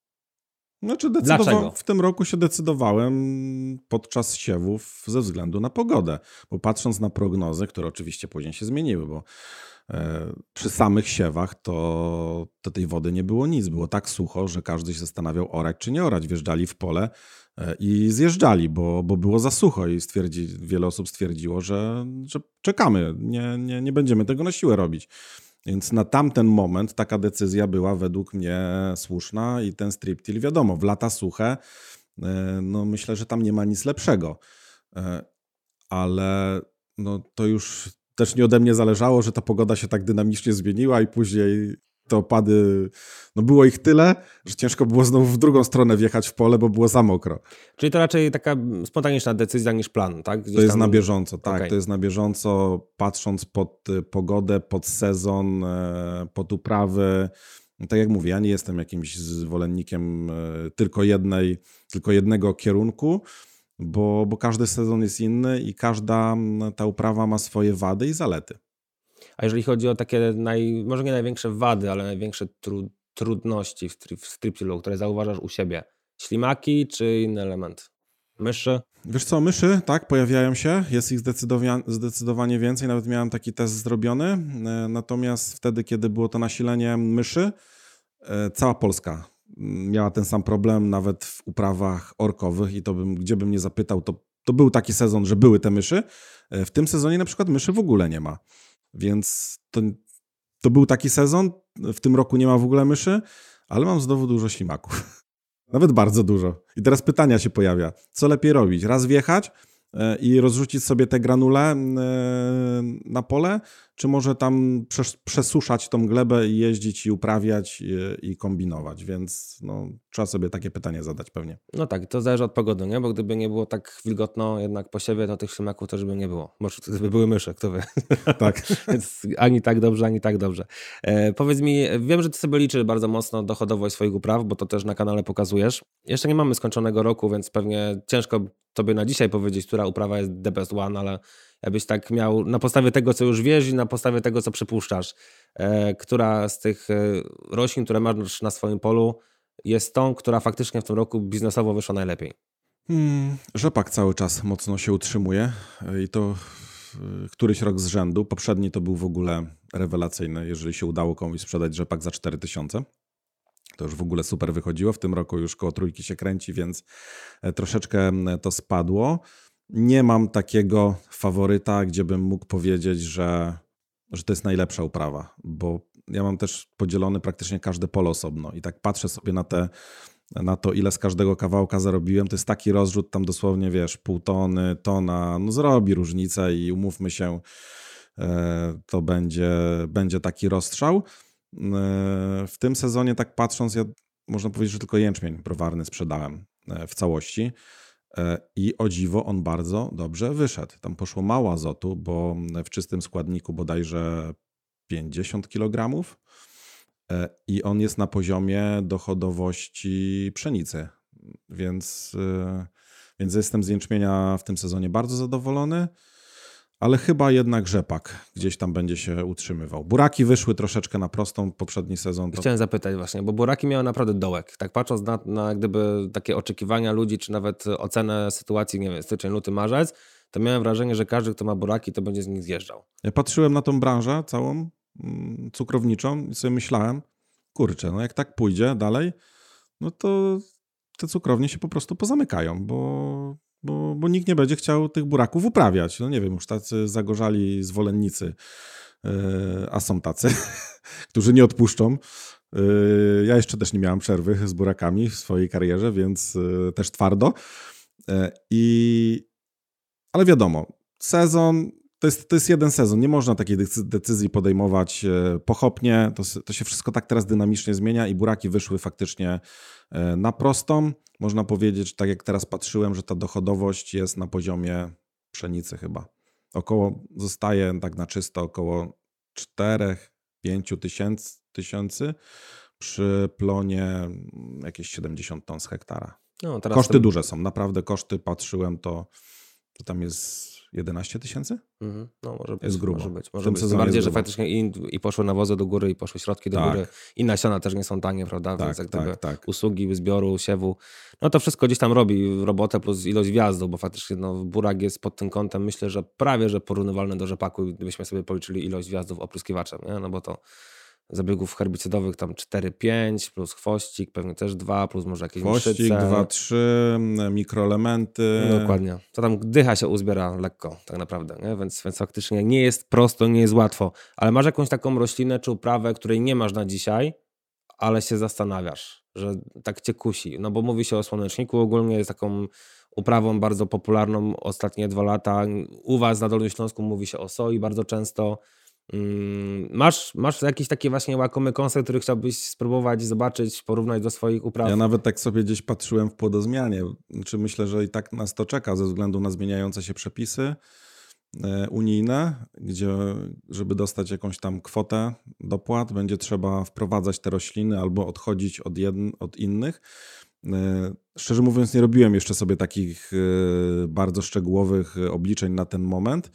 Znaczy decydowa- w tym roku się decydowałem podczas siewów ze względu na pogodę, bo patrząc na prognozy, które oczywiście później się zmieniły, bo przy samych siewach to, to tej wody nie było nic. Było tak sucho, że każdy się zastanawiał orać czy nie orać. Wjeżdżali w pole e, i zjeżdżali, bo, bo było za sucho i stwierdzi, wiele osób stwierdziło, że, że czekamy, nie, nie, nie będziemy tego na siłę robić. Więc na tamten moment taka decyzja była według mnie słuszna i ten striptil, wiadomo, w lata suche, e, no myślę, że tam nie ma nic lepszego. Ale no to już też nie ode mnie zależało, że ta pogoda się tak dynamicznie zmieniła i później te opady, no było ich tyle, że ciężko było znowu w drugą stronę wjechać w pole, bo było za mokro. Czyli to raczej taka spontaniczna decyzja niż plan, tak? Gdzieś to jest tam... na bieżąco, tak. Okay. To jest na bieżąco, patrząc pod y, pogodę, pod sezon, e, pod uprawy. Tak jak mówię, ja nie jestem jakimś zwolennikiem e, tylko jednej, tylko jednego kierunku bo, bo każdy sezon jest inny i każda ta uprawa ma swoje wady i zalety. A jeżeli chodzi o takie, naj, może nie największe wady, ale największe tru, trudności w, w striptilu, które zauważasz u siebie, ślimaki czy inny element? Myszy? Wiesz co, myszy, tak, pojawiają się, jest ich zdecydowanie, zdecydowanie więcej, nawet miałem taki test zrobiony, e, natomiast wtedy, kiedy było to nasilenie myszy, e, cała Polska miała ten sam problem nawet w uprawach orkowych i to bym, gdzie bym nie zapytał, to, to był taki sezon, że były te myszy. E, w tym sezonie na przykład myszy w ogóle nie ma. Więc to to był taki sezon, w tym roku nie ma w ogóle myszy, ale mam znowu dużo ślimaków. Nawet bardzo dużo. I teraz pytania się pojawia. Co lepiej robić? Raz wjechać i rozrzucić sobie te granule e, na pole, czy może tam przesuszać tą glebę i jeździć i uprawiać i, i, kombinować, więc no, trzeba sobie takie pytanie zadać pewnie. No tak, to zależy od pogody, nie? bo gdyby nie było tak wilgotno jednak po siebie, to tych ślimaków też by nie było. Może gdyby były mysze, kto wie. Tak. więc ani tak dobrze, ani tak dobrze. E, powiedz mi, wiem, że ty sobie liczysz bardzo mocno dochodowość swoich upraw, bo to też na kanale pokazujesz. Jeszcze nie mamy skończonego roku, więc pewnie ciężko tobie na dzisiaj powiedzieć, która uprawa jest the best one, ale jakbyś tak miał na podstawie tego, co już wiesz i na podstawie tego, co przypuszczasz, e, która z tych e, roślin, które masz na swoim polu, jest tą, która faktycznie w tym roku biznesowo wyszła najlepiej? Hmm, rzepak cały czas mocno się utrzymuje e, i to któryś rok z rzędu. Poprzedni to był w ogóle rewelacyjny, jeżeli się udało komuś sprzedać rzepak za 4000. To już w ogóle super wychodziło. W tym roku już koło trójki się kręci, więc troszeczkę to spadło nie mam takiego faworyta, gdzie bym mógł powiedzieć, że, że to jest najlepsza uprawa, bo ja mam też podzielony praktycznie każde pole osobno i tak patrzę sobie na te na to, ile z każdego kawałka zarobiłem, to jest taki rozrzut, tam dosłownie, wiesz, pół tony, tona, no zrobi różnicę i umówmy się, e, to będzie, będzie taki rozstrzał. E, w tym sezonie, tak patrząc, ja można powiedzieć, że tylko jęczmień browarny sprzedałem e, w całości. E, I o dziwo on bardzo dobrze wyszedł. Tam poszło mało azotu, bo w czystym składniku bodajże 50 kg i on jest na poziomie dochodowości pszenicy. Więc, więc jestem z jęczmienia w tym sezonie bardzo zadowolony ale chyba jednak rzepak gdzieś tam będzie się utrzymywał. Buraki wyszły troszeczkę na prostą poprzedni sezon. To... Chciałem zapytać właśnie, bo buraki miały naprawdę dołek. Tak patrząc na, na gdyby takie oczekiwania ludzi, czy nawet ocenę sytuacji, nie wiem, styczeń, luty, marzec, to miałem wrażenie, że każdy, kto ma buraki, to będzie z nich zjeżdżał. Ja patrzyłem na tą branżę całą mm, cukrowniczą i sobie myślałem, kurczę, no jak tak pójdzie dalej, no to te cukrownie się po prostu pozamykają, bo bo, bo nikt nie będzie chciał tych buraków uprawiać. No nie wiem, już tacy zagorzali zwolennicy, yy, a są tacy, którzy nie odpuszczą. Yy, ja jeszcze też nie miałem przerwy z burakami w swojej karierze, więc yy, też twardo. I, ale wiadomo, sezon to jest, to jest jeden sezon. Nie można takiej decyzji podejmować pochopnie. To, to się wszystko tak teraz dynamicznie zmienia i buraki wyszły faktycznie na prostą. Można powiedzieć, tak jak teraz patrzyłem, że ta dochodowość jest na poziomie pszenicy chyba. Około, zostaje tak na czysto około 4-5 tysięcy, tysięcy przy plonie jakieś 70 ton z hektara. No, koszty duże są, naprawdę koszty patrzyłem, to, to tam jest 11 tysięcy? Mhm. No może być. Jest grubo. Może być. Może być. Tym bardziej, że faktycznie i, i poszły nawozy do góry, i poszły środki do tak. góry. I nasiona też nie są tanie, prawda? Tak, Więc jak tak, tak. usługi zbioru, siewu, no to wszystko gdzieś tam robi robotę plus ilość wjazdów, bo faktycznie no, burak jest pod tym kątem myślę, że prawie, że porównywalny do rzepaku, gdybyśmy sobie policzyli ilość wjazdów opryskiwaczem, nie? no bo to zabiegów herbicydowych tam 4-5, plus chwościk, pewnie też 2, plus może jakieś Chwościk, 2-3, mikroelementy. No, dokładnie. To tam dycha się uzbiera lekko, tak naprawdę, nie? Więc, więc faktycznie nie jest prosto, nie jest łatwo. Ale masz jakąś taką roślinę czy uprawę, której nie masz na dzisiaj, ale się zastanawiasz, że tak cię kusi. No bo mówi się o słoneczniku ogólnie, jest taką uprawą bardzo popularną ostatnie dwa lata. U was na Dolnym Śląsku mówi się o soi bardzo często. Mm, masz, masz jakiś taki właśnie łakomy koncept, który chciałbyś spróbować, zobaczyć, porównać do swoich upraw? Ja nawet tak sobie gdzieś patrzyłem w płodozmianie. Znaczy myślę, że i tak nas to czeka ze względu na zmieniające się przepisy e, unijne, gdzie żeby dostać jakąś tam kwotę dopłat, będzie trzeba wprowadzać te rośliny albo odchodzić od, jedn, od innych. E, szczerze mówiąc, nie robiłem jeszcze sobie takich e, bardzo szczegółowych obliczeń na ten moment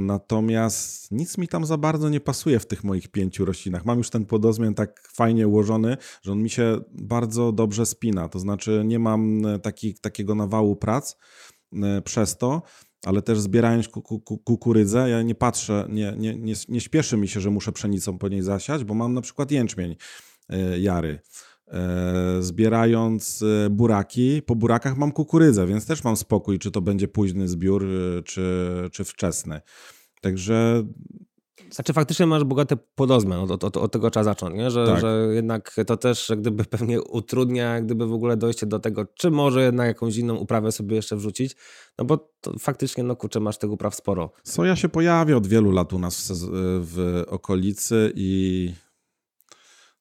natomiast nic mi tam za bardzo nie pasuje w tych moich pięciu roślinach. Mam już ten podozmian tak fajnie ułożony, że on mi się bardzo dobrze spina. To znaczy nie mam e, taki, takiego nawału prac e, przez to, ale też zbierając kukurydzę, ja nie patrzę, nie, nie, nie, nie śpieszy mi się, że muszę pszenicą po niej zasiać, bo mam na przykład jęczmień jary. E, zbierając e, buraki. Po burakach mam kukurydzę, więc też mam spokój, czy to będzie późny zbiór, e, czy, czy wczesny. Także Znaczy faktycznie masz bogate podozmian, od, od, od, tego trzeba zacząć, nie? Że, tak. że jednak to też gdyby pewnie utrudnia gdyby w ogóle dojście do tego, czy może jednak jakąś inną uprawę sobie jeszcze wrzucić, no bo faktycznie, no kurczę, masz tych upraw sporo. Soja się pojawia od wielu lat u nas w, w okolicy i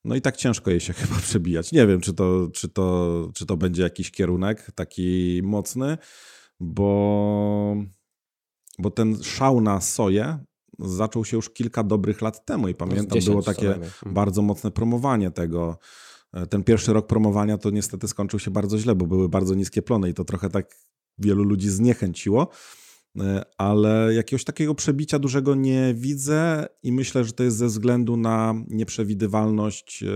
no i tak ciężko jej się chyba przebijać. Nie wiem, czy to, czy to, czy to będzie jakiś kierunek taki mocny, bo, bo ten szał na soję zaczął się już kilka dobrych lat temu i pamiętam, było takie mhm. bardzo mocne promowanie tego. E, ten pierwszy rok promowania to niestety skończył się bardzo źle, bo były bardzo niskie plony i to trochę tak wielu ludzi zniechęciło. E, ale jakiegoś takiego przebicia dużego nie widzę i myślę, że to jest ze względu na nieprzewidywalność e,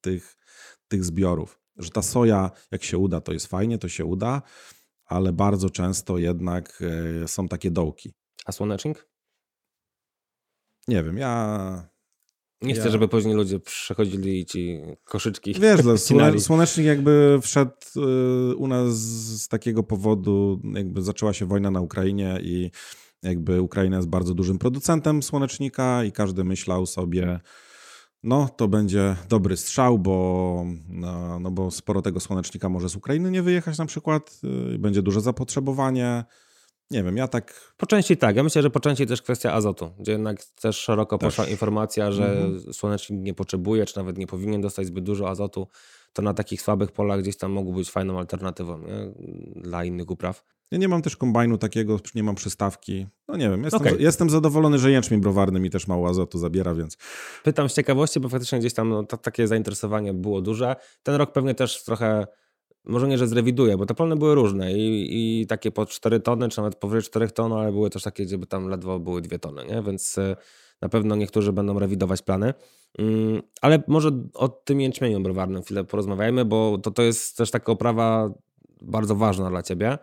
tych, tych zbiorów. Że ta soja, jak się uda, to jest fajnie, to się uda, ale bardzo często jednak są takie dołki. A słonecznik? Nie wiem, ja... Nie chcę, ja... żeby później ludzie przechodzili i ci koszyczki Wiesz, no, Słonecznik jakby wszedł y, u nas z takiego powodu, jakby zaczęła się wojna na Ukrainie i jakby Ukraina jest bardzo dużym producentem słonecznika i każdy myślał sobie, no to będzie dobry strzał, bo, no, no bo sporo tego słonecznika może z Ukrainy nie wyjechać na przykład, y, będzie duże zapotrzebowanie, nie wiem, ja tak. Po części tak. Ja myślę, że po części też kwestia azotu, gdzie jednak też szeroko też. poszła informacja, że mhm. słonecznik nie potrzebuje, czy nawet nie powinien dostać zbyt dużo azotu. To na takich słabych polach gdzieś tam mógł być fajną alternatywą nie? dla innych upraw. Ja nie mam też kombajnu takiego, nie mam przystawki. No nie wiem, jestem, okay. jestem zadowolony, że jęczmień browarny mi też mało azotu zabiera, więc... Pytam z ciekawości, bo faktycznie gdzieś tam no, takie zainteresowanie było duże. Ten rok pewnie też trochę może nie, że zrewiduję, bo te plony były różne i, i takie po 4 tony, czy nawet powyżej 4 ton, ale były też takie, gdzie by tam ledwo były 2 tony, nie? więc e, na pewno niektórzy będą rewidować plany. Mm, ale może o tym jęczmieniu browarnym chwilę porozmawiajmy, bo to, to jest też taka oprawa bardzo ważna dla ciebie.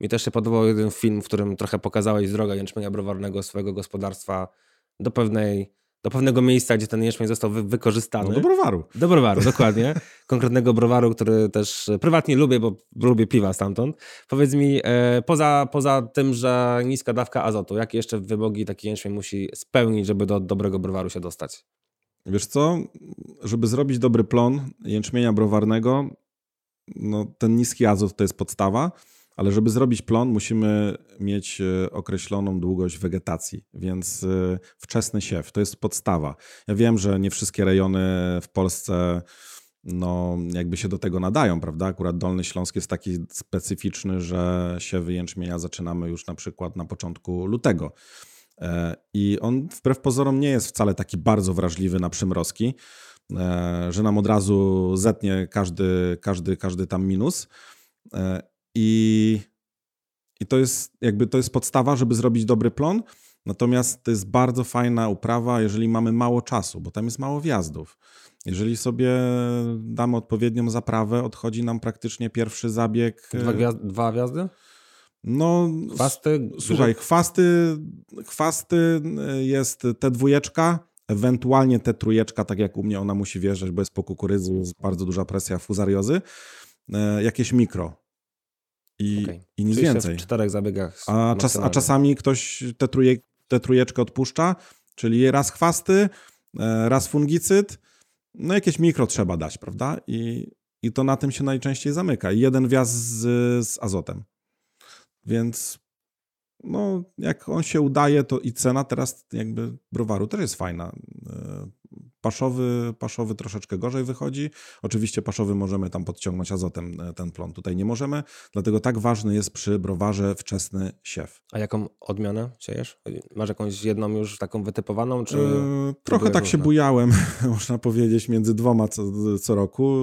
Mi też się podobał jeden film, w którym trochę pokazałeś drogę jęczmienia browarnego swojego gospodarstwa do pewnej do pewnego miejsca, gdzie ten jęczmień został wy wykorzystany. No, do browaru. Do browaru, dokładnie. Konkretnego browaru, który też prywatnie lubię, bo lubię piwa stamtąd. Powiedz mi, e, poza, poza tym, że niska dawka azotu, jakie jeszcze wymogi taki jęczmień musi spełnić, żeby do dobrego browaru się dostać? Wiesz co, żeby zrobić dobry plon jęczmienia browarnego, no, ten niski azot to jest podstawa ale żeby zrobić plon, musimy mieć e, określoną długość wegetacji, więc e, wczesny siew to jest podstawa. Ja wiem, że nie wszystkie rejony w Polsce no, jakby się do tego nadają, prawda? Akurat Dolny Śląsk jest taki specyficzny, że siewy jęczmienia zaczynamy już na przykład na początku lutego. E, I on wbrew pozorom nie jest wcale taki bardzo wrażliwy na przymrozki, że nam od razu zetnie każdy, każdy, każdy tam minus. I, I to jest jakby to jest podstawa, żeby zrobić dobry plon. Natomiast to jest bardzo fajna uprawa, jeżeli mamy mało czasu, bo tam jest mało wjazdów. Jeżeli sobie damy odpowiednią zaprawę, odchodzi nam praktycznie pierwszy zabieg. Dwa, gwiazdy, dwa wjazdy? No, chwasty. Słuchaj, chwasty, chwasty e, jest te dwójeczka, ewentualnie te trójeczka, tak jak u mnie ona musi wjeżdżać, bo jest po kukurydzy, jest bardzo duża presja fuzariozy. E, jakieś mikro, i, okay. i nic Czyli więcej. w czterech zabiegach. A, czas, a czasami ktoś tę truje, te trójeczkę odpuszcza, czyli raz chwasty, e, raz fungicyd, no jakieś mikro trzeba dać, prawda? I, i to na tym się najczęściej zamyka. I jeden wjazd z, z azotem. Więc no, jak on się udaje, to i cena teraz jakby browaru też jest fajna. Paszowy, paszowy troszeczkę gorzej wychodzi. Oczywiście paszowy możemy tam podciągnąć azotem e, ten plon. Tutaj nie możemy, dlatego tak ważny jest przy browarze wczesny siew. A jaką odmianę siejesz? Masz jakąś jedną już taką wytypowaną? Czy yy, trochę tak różne? się bujałem, można powiedzieć, między dwoma co, co roku.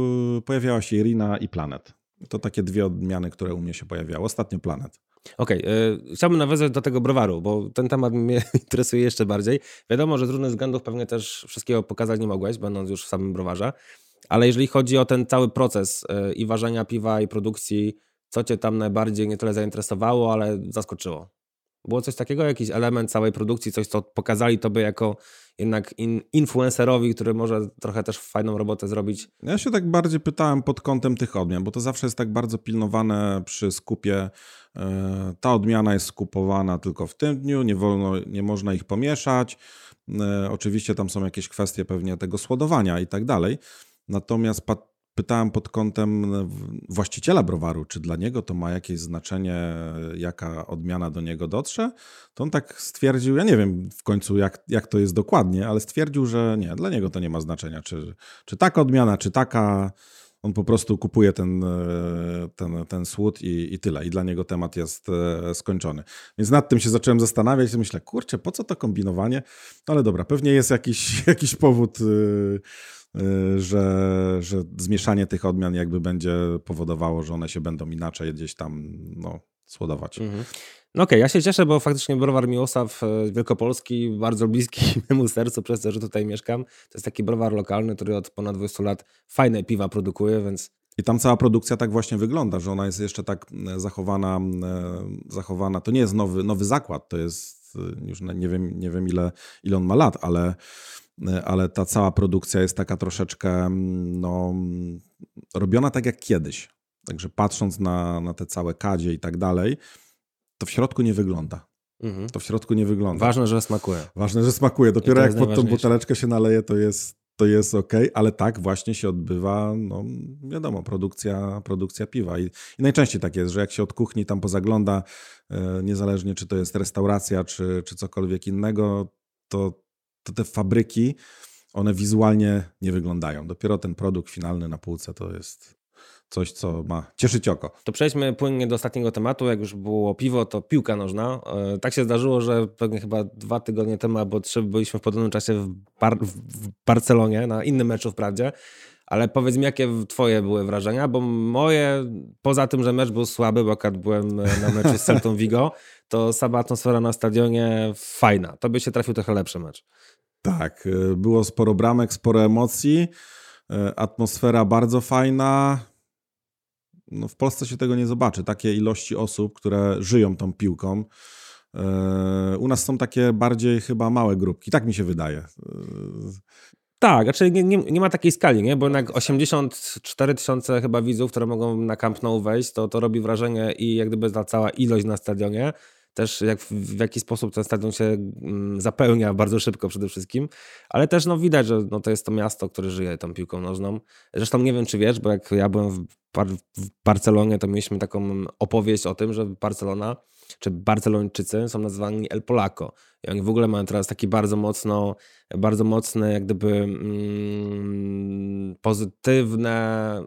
Pojawiała się Irina i Planet. To takie dwie odmiany, które u mnie się pojawiały. Ostatnio Planet. Okej, okay, chciałbym nawiązać do tego browaru, bo ten temat mnie interesuje jeszcze bardziej. Wiadomo, że z różnych względów pewnie też wszystkiego pokazać nie mogłeś, będąc już w samym browarze, ale jeżeli chodzi o ten cały proces y, i ważenia piwa, i produkcji, co cię tam najbardziej nie tyle zainteresowało, ale zaskoczyło? Było coś takiego, jakiś element całej produkcji, coś, co pokazali tobie jako jednak in, influencerowi, który może trochę też fajną robotę zrobić? Ja się tak bardziej pytałem pod kątem tych odmian, bo to zawsze jest tak bardzo pilnowane przy skupie. E, ta odmiana jest skupowana tylko w tym dniu, nie, wolno, nie można ich pomieszać. E, oczywiście tam są jakieś kwestie pewnie tego słodowania i tak dalej. Natomiast pytałem pod kątem e, właściciela browaru, czy dla niego to ma jakieś znaczenie, jaka odmiana do niego dotrze, to on tak stwierdził, ja nie wiem w końcu jak, jak to jest dokładnie, ale stwierdził, że nie, dla niego to nie ma znaczenia, czy, czy taka odmiana, czy taka, on po prostu kupuje ten, e, ten, ten słód i, i tyle. I dla niego temat jest e, skończony. Więc nad tym się zacząłem zastanawiać i myślę, kurczę, po co to kombinowanie? No ale dobra, pewnie jest jakiś, jakiś powód Y, że, że zmieszanie tych odmian jakby będzie powodowało, że one się będą inaczej gdzieś tam no, słodować. Mhm. No okej, okay, ja się cieszę, bo faktycznie browar Miłosław e, Wielkopolski, bardzo bliski memu sercu, przez to, że tutaj mieszkam. To jest taki browar lokalny, który od ponad 20 lat fajne piwa produkuje, więc... I tam cała produkcja tak właśnie wygląda, że ona jest jeszcze tak e, zachowana, e, zachowana. To nie jest nowy, nowy zakład, to jest już nie wiem, nie wiem ile, ile on ma lat, ale ale ta cała produkcja jest taka troszeczkę mm, no, robiona tak jak kiedyś. Także patrząc na, na te całe kadzie i tak dalej, to w środku nie wygląda. Mhm. To w środku nie wygląda. Ważne, że smakuje. Ważne, że smakuje. Dopiero jak pod tą buteleczkę się naleje, to jest, to jest ok, ale tak właśnie się odbywa, no wiadomo, produkcja, produkcja piwa. I, I, najczęściej tak jest, że jak się od kuchni tam pozagląda, e, niezależnie czy to jest restauracja, czy, czy cokolwiek innego, to to te fabryki, one wizualnie nie wyglądają. Dopiero ten produkt finalny na półce to jest coś, co ma cieszyć oko. To przejdźmy płynnie do ostatniego tematu. Jak już było piwo, to piłka nożna. E, tak się zdarzyło, że pewnie chyba dwa tygodnie temu albo trzy byliśmy w podobnym czasie w, Bar w Barcelonie, na innym meczu wprawdzie. Ale powiedz mi, jakie twoje były wrażenia, bo moje, poza tym, że mecz był słaby, bo akurat byłem na meczu z Celtą Vigo, to sama atmosfera na stadionie fajna. To by się trafił trochę lepszy mecz. Tak, e, było sporo bramek, sporo emocji, e, atmosfera bardzo fajna. No w Polsce się tego nie zobaczy, takie ilości osób, które żyją tą piłką. E, u nas są takie bardziej chyba małe grupki, tak mi się wydaje. Tak, znaczy nie, nie, nie, ma takiej skali, nie? bo jednak 84 tysiące chyba widzów, które mogą na Camp Nou wejść, to, to robi wrażenie i jak gdyby ta cała ilość na stadionie też jak, w jaki sposób ten stadion się mm, zapełnia bardzo szybko przede wszystkim, ale też no, widać, że no, to jest to miasto, które żyje tą piłką nożną. Zresztą nie wiem, czy wiesz, bo jak ja byłem w, Bar w Barcelonie, to mieliśmy taką opowieść o tym, że Barcelona czy Barcelończycy są nazywani El Polaco. I oni w ogóle mają teraz taki bardzo mocno, bardzo mocne, jak gdyby mm, pozytywne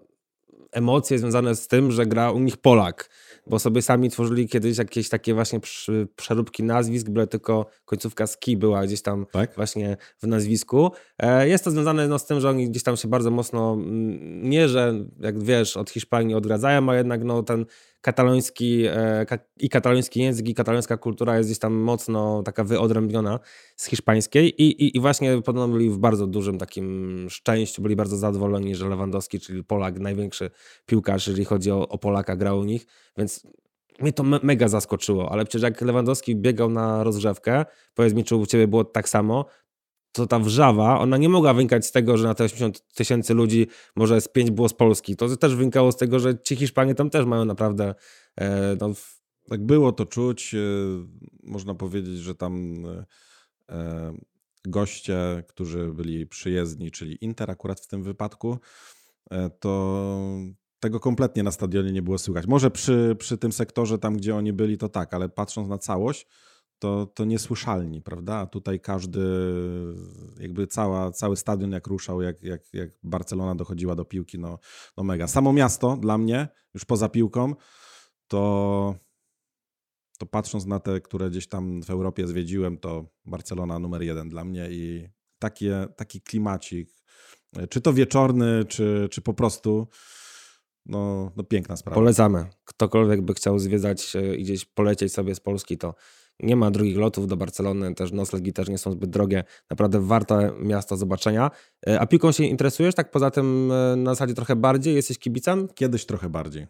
emocje związane z tym, że gra u nich Polak bo sobie sami tworzyli kiedyś jakieś takie właśnie przeróbki nazwisk, byle tylko końcówka ski była gdzieś tam tak? właśnie w nazwisku. E, jest to związane no, z tym, że oni gdzieś tam się bardzo mocno, mm, nie że jak wiesz, od Hiszpanii odgradzają, a jednak no, ten kataloński e, i kataloński język i katalońska kultura jest gdzieś tam mocno taka wyodrębniona z hiszpańskiej i, i, i właśnie podobno byli w bardzo dużym takim szczęściu, byli bardzo zadowoleni, że Lewandowski, czyli Polak, największy piłkarz, jeżeli chodzi o, o Polaka, grał u nich, więc mnie to me mega zaskoczyło, ale przecież jak Lewandowski biegał na rozgrzewkę, powiedz mi, czy u Ciebie było tak samo, to ta wrzawa, ona nie mogła wynikać z tego, że na te 80 tysięcy ludzi może z 5 było z Polski. To też wynikało z tego, że ci Hiszpanie tam też mają naprawdę... E, no, tak było to czuć. E, można powiedzieć, że tam e, goście, którzy byli przyjezdni, czyli Inter akurat w tym wypadku, to tego kompletnie na stadionie nie było słychać. Może przy, przy tym sektorze, tam gdzie oni byli, to tak, ale patrząc na całość, to, to niesłyszalni, prawda? A tutaj każdy, jakby cała, cały stadion jak ruszał, jak, jak, jak Barcelona dochodziła do piłki, no, no mega. Samo miasto dla mnie, już poza piłką, to, to patrząc na te, które gdzieś tam w Europie zwiedziłem, to Barcelona numer jeden dla mnie i takie, taki klimacik, czy to wieczorny, czy, czy po prostu no, no piękna sprawa. Polecamy. Ktokolwiek by chciał zwiedzać e, i gdzieś polecieć sobie z Polski, to nie ma drugich lotów do Barcelony, też noclegi też nie są zbyt drogie. Naprawdę warte miasta zobaczenia. E, a piłką się interesujesz tak poza tym e, na zasadzie trochę bardziej? Jesteś kibicem? Kiedyś trochę bardziej.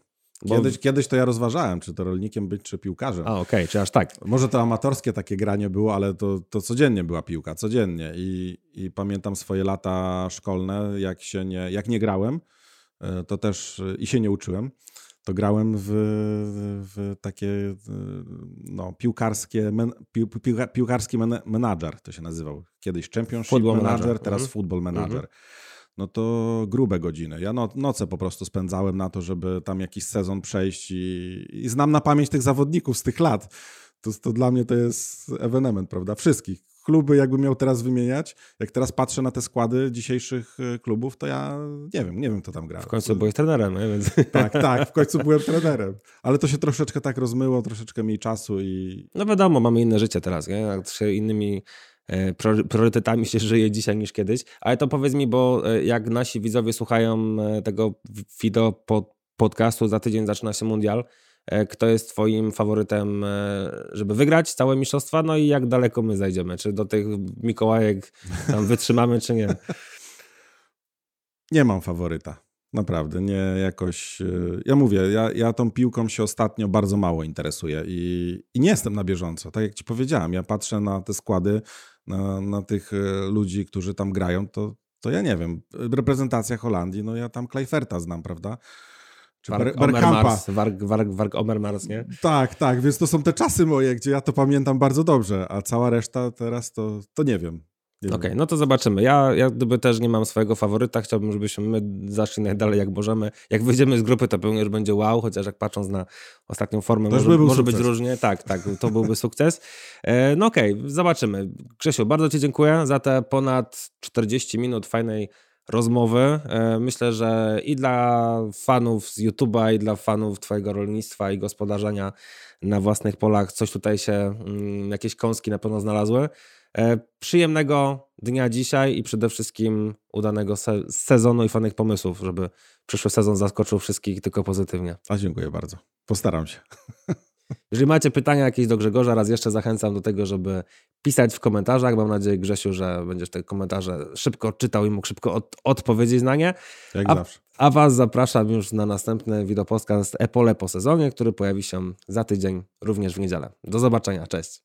Bo... Kiedyś, kiedyś to ja rozważałem, czy to rolnikiem być, czy piłkarzem. A, okej, okay, czy aż tak. Może to amatorskie takie granie było, ale to, to codziennie była piłka, codziennie. I, I pamiętam swoje lata szkolne, jak się nie, jak nie grałem, e, to też i się nie uczyłem, to grałem w, w takie no, piłkarskie, men, piłka, piłkarski men, menadżer, to się nazywał. Kiedyś Championship Football Manager, teraz mhm. Football Manager. Mhm no to grube godziny. Ja no, noce po prostu spędzałem na to, żeby tam jakiś sezon przejść i, i znam na pamięć tych zawodników z tych lat. To, to dla mnie to jest ewenement, prawda? Wszystkich. Kluby jakbym miał teraz wymieniać, jak teraz patrzę na te składy dzisiejszych e, klubów, to ja nie wiem, nie wiem kto tam gra. W końcu byłeś trenerem, nie? Więc... Tak, tak, w końcu byłem trenerem. Ale to się troszeczkę tak rozmyło, troszeczkę mniej czasu i... No wiadomo, mamy inne życie teraz, nie? Się innymi E, priorytetami się żyje dzisiaj niż kiedyś. Ale to powiedz mi, bo e, jak nasi widzowie słuchają tego wideo pod, podcastu, za tydzień zaczyna się mundial. Kto jest twoim faworytem, żeby wygrać całe mistrzostwa? No i jak daleko my zajdziemy? Czy do tych Mikołajek tam wytrzymamy, czy nie? Nie mam faworyta. Naprawdę, nie jakoś. Ja mówię, ja, ja tą piłką się ostatnio bardzo mało interesuję i, i nie jestem na bieżąco. Tak jak ci powiedziałem, ja patrzę na te składy na, na tych e, ludzi, którzy tam grają, to, to ja nie wiem. Reprezentacja Holandii, no ja tam Kleiferta znam, prawda? Czy Warg, Bergkampa. Warg, Warg, Warg Omermars, nie? Tak, tak, więc to są te czasy moje, gdzie ja to pamiętam bardzo dobrze, a cała reszta teraz to, to nie wiem. Okej, okay, no to zobaczymy. Ja, ja gdyby też nie mam swojego faworyta, chciałbym, żebyśmy my zaszli najdalej jak możemy. Jak wyjdziemy z grupy, to pewnie już będzie wow, chociaż jak patrząc na ostatnią formę, to może, może być różnie. Tak, tak, to byłby sukces. E, no okej, okay, zobaczymy. Grzesiu, bardzo Ci dziękuję za te ponad 40 minut fajnej rozmowy. E, myślę, że i dla fanów z YouTube'a, i dla fanów Twojego rolnictwa i gospodarzenia na własnych polach coś tutaj się, mm, jakieś kąski na pewno znalazły. E, przyjemnego dnia dzisiaj i przede wszystkim udanego se sezonu i fajnych pomysłów, żeby przyszły sezon zaskoczył wszystkich tylko pozytywnie. A dziękuję bardzo. Postaram się. Jeżeli macie pytania jakieś do Grzegorza, raz jeszcze zachęcam do tego, żeby pisać w komentarzach. Mam nadzieję, Grzesiu, że będziesz te komentarze szybko czytał i mógł szybko od odpowiedzieć na nie. Jak a, zawsze. A Was zapraszam już na następny wideopodcast Epole po sezonie, który pojawi się za tydzień, również w niedzielę. Do zobaczenia. Cześć.